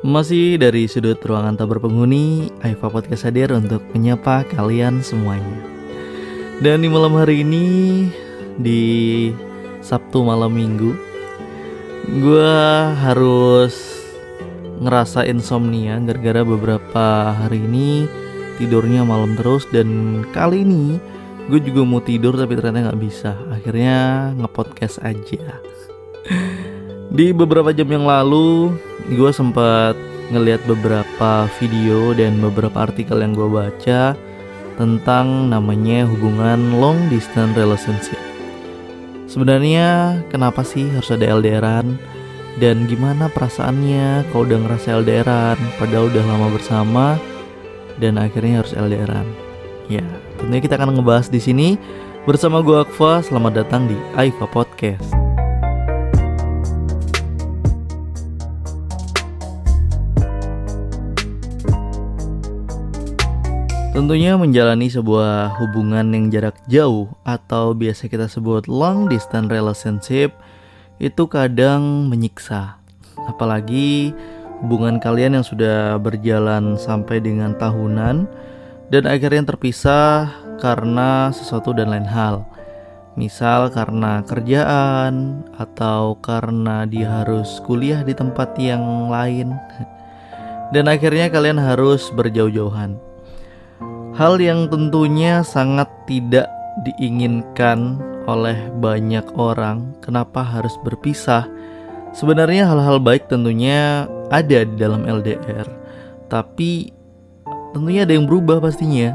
Masih dari sudut ruangan tak berpenghuni, Aifa Podcast hadir untuk menyapa kalian semuanya. Dan di malam hari ini, di Sabtu malam minggu, gue harus ngerasa insomnia gara-gara beberapa hari ini tidurnya malam terus dan kali ini gue juga mau tidur tapi ternyata nggak bisa. Akhirnya ngepodcast aja. Di beberapa jam yang lalu, gue sempat ngeliat beberapa video dan beberapa artikel yang gue baca tentang namanya hubungan long distance relationship. Sebenarnya kenapa sih harus ada LDRan dan gimana perasaannya kalau udah ngerasa LDRan padahal udah lama bersama dan akhirnya harus LDRan. Ya, tentunya kita akan ngebahas di sini bersama gue Akfa. Selamat datang di Aifa Podcast. Tentunya menjalani sebuah hubungan yang jarak jauh atau biasa kita sebut long distance relationship itu kadang menyiksa. Apalagi hubungan kalian yang sudah berjalan sampai dengan tahunan dan akhirnya terpisah karena sesuatu dan lain hal. Misal karena kerjaan atau karena dia harus kuliah di tempat yang lain. Dan akhirnya kalian harus berjauh-jauhan. Hal yang tentunya sangat tidak diinginkan oleh banyak orang. Kenapa harus berpisah? Sebenarnya hal-hal baik tentunya ada di dalam LDR, tapi tentunya ada yang berubah pastinya.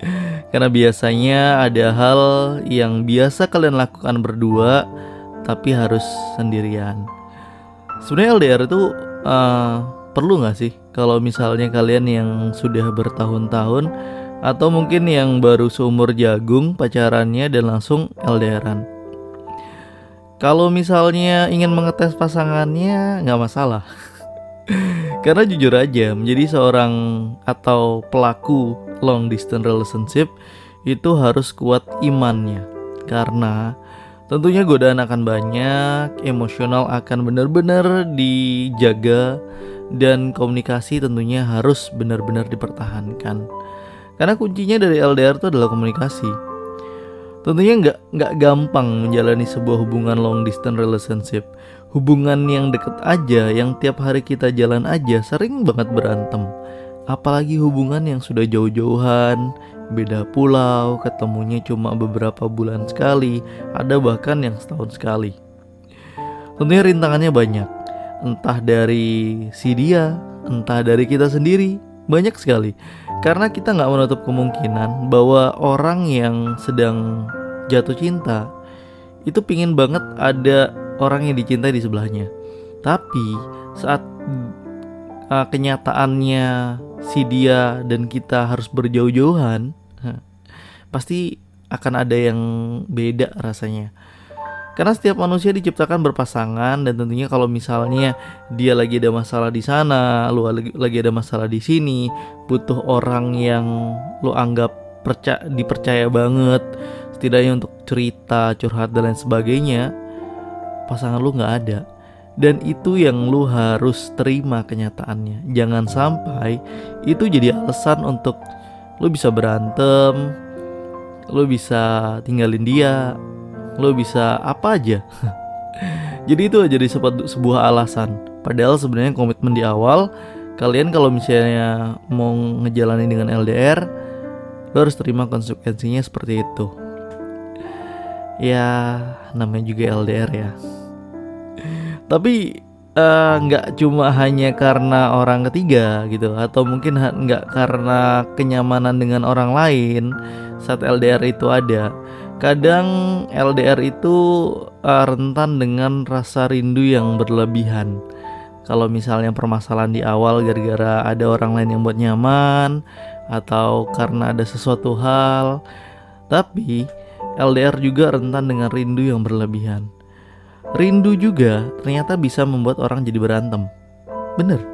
Karena biasanya ada hal yang biasa kalian lakukan berdua, tapi harus sendirian. Sebenarnya LDR itu uh, perlu nggak sih? Kalau misalnya kalian yang sudah bertahun-tahun atau mungkin yang baru seumur jagung pacarannya dan langsung LDRan. Kalau misalnya ingin mengetes pasangannya nggak masalah. Karena jujur aja menjadi seorang atau pelaku long distance relationship itu harus kuat imannya. Karena tentunya godaan akan banyak, emosional akan benar-benar dijaga dan komunikasi tentunya harus benar-benar dipertahankan. Karena kuncinya dari LDR itu adalah komunikasi. Tentunya nggak nggak gampang menjalani sebuah hubungan long distance relationship. Hubungan yang deket aja, yang tiap hari kita jalan aja, sering banget berantem. Apalagi hubungan yang sudah jauh-jauhan, beda pulau, ketemunya cuma beberapa bulan sekali, ada bahkan yang setahun sekali. Tentunya rintangannya banyak, entah dari si dia, entah dari kita sendiri, banyak sekali. Karena kita nggak menutup kemungkinan bahwa orang yang sedang jatuh cinta itu pingin banget ada orang yang dicintai di sebelahnya. Tapi saat uh, kenyataannya si dia dan kita harus berjauh-jauhan, pasti akan ada yang beda rasanya. Karena setiap manusia diciptakan berpasangan dan tentunya kalau misalnya dia lagi ada masalah di sana, lu lagi, ada masalah di sini, butuh orang yang lu anggap percaya dipercaya banget, setidaknya untuk cerita, curhat dan lain sebagainya, pasangan lu nggak ada. Dan itu yang lu harus terima kenyataannya. Jangan sampai itu jadi alasan untuk lu bisa berantem, lu bisa tinggalin dia, lo bisa apa aja. Jadi itu jadi sebuah alasan. Padahal sebenarnya komitmen di awal kalian kalau misalnya mau ngejalanin dengan LDR lo harus terima konsekuensinya seperti itu. Ya namanya juga LDR ya. Tapi eh, nggak uh, cuma hanya karena orang ketiga gitu atau mungkin nggak karena kenyamanan dengan orang lain saat LDR itu ada Kadang LDR itu uh, rentan dengan rasa rindu yang berlebihan. Kalau misalnya permasalahan di awal gara-gara ada orang lain yang buat nyaman atau karena ada sesuatu hal, tapi LDR juga rentan dengan rindu yang berlebihan. Rindu juga ternyata bisa membuat orang jadi berantem. Bener.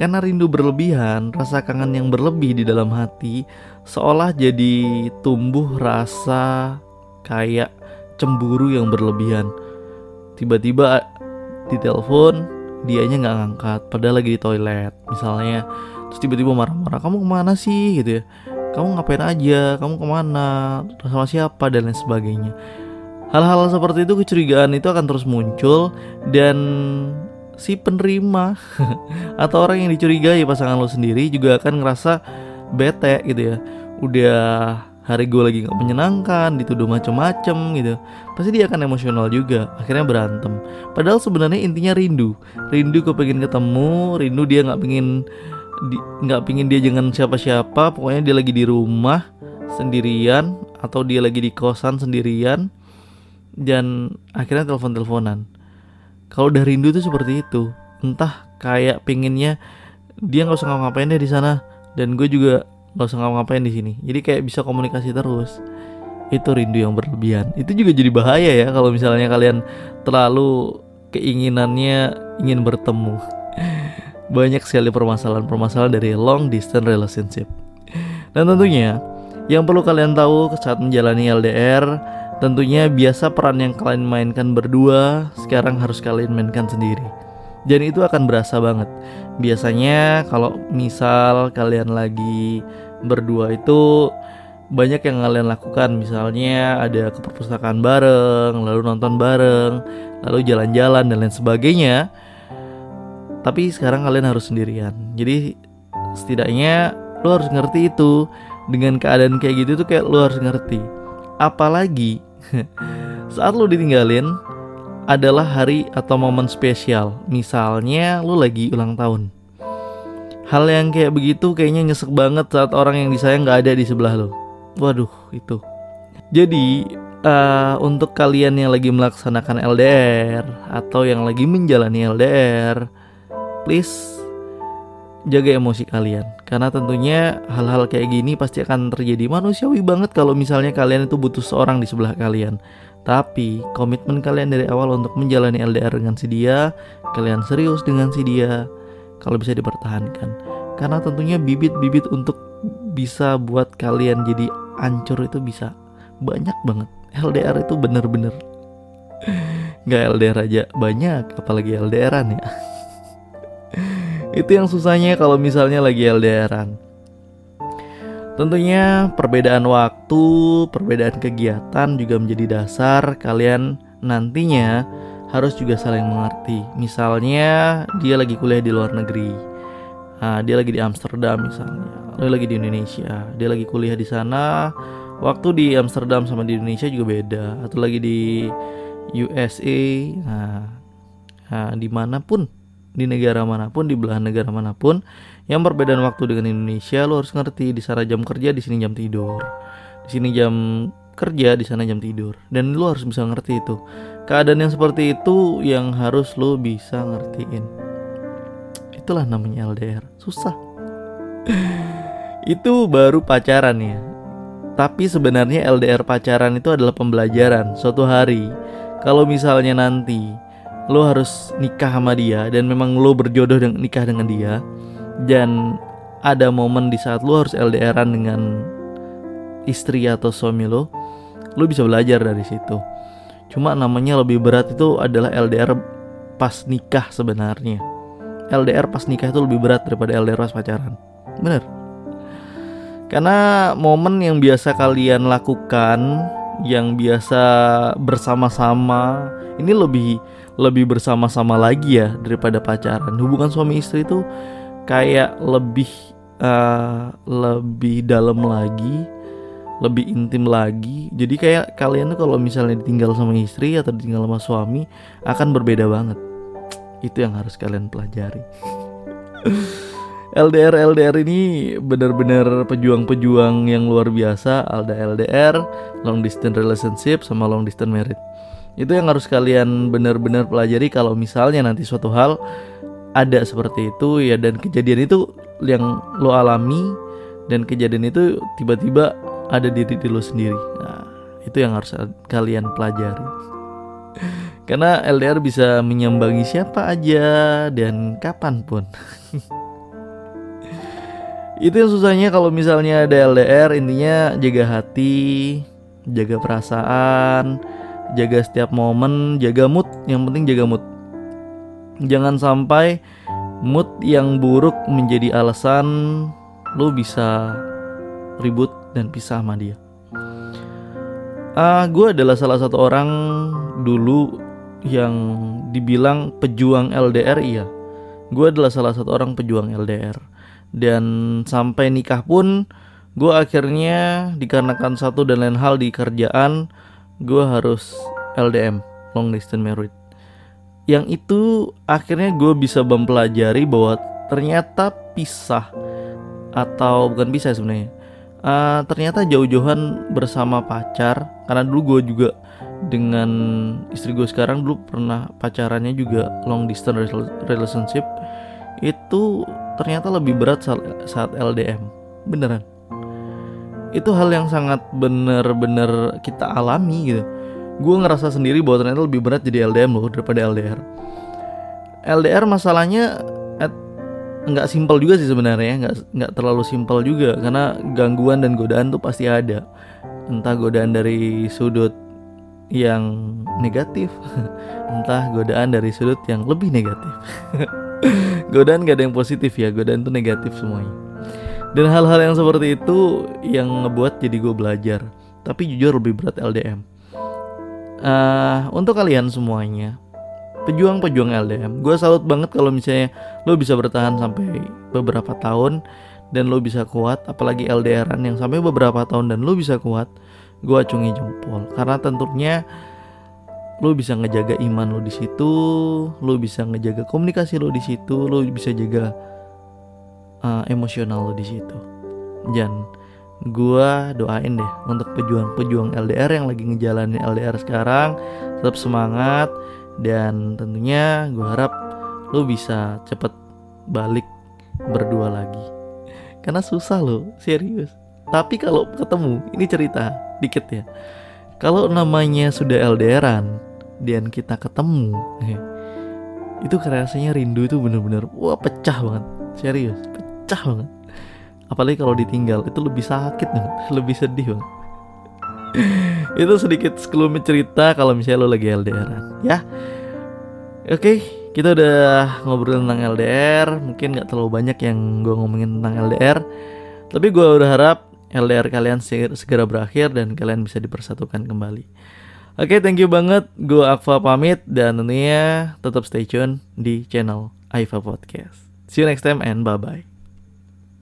Karena rindu berlebihan, rasa kangen yang berlebih di dalam hati seolah jadi tumbuh rasa kayak cemburu yang berlebihan. Tiba-tiba di telepon dianya nggak ngangkat padahal lagi di toilet misalnya. Terus tiba-tiba marah-marah kamu ke mana sih? Gitu ya. Kamu ngapain aja? Kamu ke mana? Sama siapa? Dan lain sebagainya. Hal-hal seperti itu kecurigaan itu akan terus muncul dan si penerima. Atau orang yang dicurigai pasangan lo sendiri juga akan ngerasa bete gitu ya. Udah hari gue lagi nggak menyenangkan dituduh macem-macem gitu. Pasti dia akan emosional juga akhirnya berantem. Padahal sebenarnya intinya rindu. Rindu pengen ketemu rindu dia nggak pengen nggak pingin dia jangan siapa-siapa. Pokoknya dia lagi di rumah sendirian atau dia lagi di kosan sendirian dan akhirnya telepon-teleponan kalau udah rindu tuh seperti itu. Entah kayak pinginnya dia nggak usah ngapa-ngapain deh di sana dan gue juga nggak usah ngapa-ngapain di sini. Jadi kayak bisa komunikasi terus. Itu rindu yang berlebihan. Itu juga jadi bahaya ya kalau misalnya kalian terlalu keinginannya ingin bertemu. Banyak sekali permasalahan-permasalahan dari long distance relationship. Dan tentunya yang perlu kalian tahu saat menjalani LDR, tentunya biasa peran yang kalian mainkan berdua sekarang harus kalian mainkan sendiri. Dan itu akan berasa banget. Biasanya kalau misal kalian lagi berdua itu banyak yang kalian lakukan. Misalnya ada ke perpustakaan bareng, lalu nonton bareng, lalu jalan-jalan dan lain sebagainya. Tapi sekarang kalian harus sendirian. Jadi setidaknya lo harus ngerti itu. Dengan keadaan kayak gitu tuh kayak lo harus ngerti. Apalagi saat lo ditinggalin adalah hari atau momen spesial. Misalnya lo lagi ulang tahun. Hal yang kayak begitu kayaknya nyesek banget saat orang yang disayang gak ada di sebelah lo waduh itu. Jadi uh, untuk kalian yang lagi melaksanakan LDR atau yang lagi menjalani LDR please jaga emosi kalian karena tentunya hal-hal kayak gini pasti akan terjadi. Manusiawi banget kalau misalnya kalian itu butuh seorang di sebelah kalian. Tapi komitmen kalian dari awal untuk menjalani LDR dengan si dia kalian serius dengan si dia kalau bisa dipertahankan. Karena tentunya bibit-bibit untuk bisa buat kalian jadi ancur itu bisa banyak banget. LDR itu bener-bener. Nggak LDR aja banyak apalagi LDRan ya itu yang susahnya kalau misalnya lagi LDRan. Tentunya perbedaan waktu, perbedaan kegiatan juga menjadi dasar kalian nantinya harus juga saling mengerti. Misalnya dia lagi kuliah di luar negeri, nah, dia lagi di Amsterdam misalnya, lo lagi di Indonesia, dia lagi kuliah di sana. Waktu di Amsterdam sama di Indonesia juga beda, atau lagi di USA, nah, nah di mana pun di negara mana pun di belahan negara mana pun yang perbedaan waktu dengan Indonesia lo harus ngerti di sana jam kerja di sini jam tidur. Di sini jam kerja di sana jam tidur. Dan lo harus bisa ngerti itu. Keadaan yang seperti itu yang harus lo bisa ngertiin. Itulah namanya LDR susah. Itu baru pacaran ya. Tapi sebenarnya LDR pacaran itu adalah pembelajaran suatu hari. Kalau misalnya nanti lo harus nikah sama dia dan memang lo berjodoh dengan nikah dengan dia. Dan ada momen di saat lo harus LDRan dengan istri atau suami lo lo bisa belajar dari situ. Cuma namanya lebih berat itu adalah LDR pas nikah sebenarnya. LDR pas nikah itu lebih berat daripada LDR pas pacaran. Bener? Karena momen yang biasa kalian lakukan yang biasa bersama-sama ini lebih lebih bersama-sama lagi ya daripada pacaran. Hubungan suami istri itu kayak lebih uh, lebih dalam lagi, lebih intim lagi. Jadi kayak kalian tuh kalau misalnya ditinggal sama istri atau ditinggal sama suami akan berbeda banget. Itu yang harus kalian pelajari. LDR LDR ini benar-benar pejuang-pejuang yang luar biasa. Alda LDR, long distance relationship sama long distance marriage. Itu yang harus kalian benar-benar pelajari kalau misalnya nanti suatu hal ada seperti itu ya dan kejadian itu yang lo alami dan kejadian itu tiba-tiba ada di diri lo sendiri. Nah, itu yang harus kalian pelajari. Karena LDR bisa menyambangi siapa aja dan kapan pun. itu yang susahnya kalau misalnya ada LDR intinya jaga hati, jaga perasaan, jaga setiap momen, jaga mood, yang penting jaga mood. jangan sampai mood yang buruk menjadi alasan lo bisa ribut dan pisah sama dia. Uh, gue adalah salah satu orang dulu yang dibilang pejuang LDR iya. Gue adalah salah satu orang pejuang LDR. Dan sampai nikah pun gue akhirnya dikarenakan satu dan lain hal di kerjaan gue harus LDM long distance married. Yang itu akhirnya gue bisa mempelajari bahwa ternyata pisah atau bukan pisah sebenarnya. Uh, ternyata jauh-jauhan bersama pacar karena dulu gue juga dengan istri gue sekarang dulu pernah pacarannya juga long distance relationship itu ternyata lebih berat saat LDM beneran itu hal yang sangat bener-bener kita alami gitu. Gue ngerasa sendiri bahwa ternyata lebih berat jadi LDM loh daripada LDR LDR masalahnya nggak simpel juga sih sebenarnya nggak nggak terlalu simpel juga karena gangguan dan godaan tuh pasti ada. Entah godaan dari sudut yang negatif entah godaan dari sudut yang lebih negatif. Godaan gak ada yang positif ya godaan tuh negatif semuanya dan hal-hal yang seperti itu yang ngebuat jadi gue belajar. Tapi jujur lebih berat LDM uh, eh, untuk kalian semuanya pejuang-pejuang LDM gue salut banget kalau misalnya lo bisa bertahan sampai beberapa tahun dan lo bisa kuat apalagi LDRan yang sampai beberapa tahun dan lo bisa kuat gue acungi jempol. Karena tentunya lo bisa ngejaga iman lo di situ lo bisa ngejaga komunikasi lo di situ lo bisa jaga uh, emosional lo di situ. Dan gue doain deh untuk pejuang-pejuang LDR yang lagi ngejalanin LDR sekarang tetap semangat dan tentunya gue harap lo bisa cepet balik berdua lagi. Karena susah lo serius. Tapi kalau ketemu ini cerita dikit ya. Kalau namanya sudah LDRan dan kita ketemu itu rasanya rindu itu bener-bener wah pecah banget. Serius banget apalagi kalau ditinggal itu lebih sakit banget lebih sedih banget itu sedikit sekelumit cerita kalau misalnya lo lagi LDRan ya. Oke kita udah ngobrol tentang LDR mungkin nggak terlalu banyak yang gue ngomongin tentang LDR tapi gue udah harap LDR kalian segera berakhir dan kalian bisa dipersatukan kembali. Oke, thank you banget. Gue Akva pamit dan tentunya tetap stay tune di channel Aifa Podcast. See you next time and bye-bye.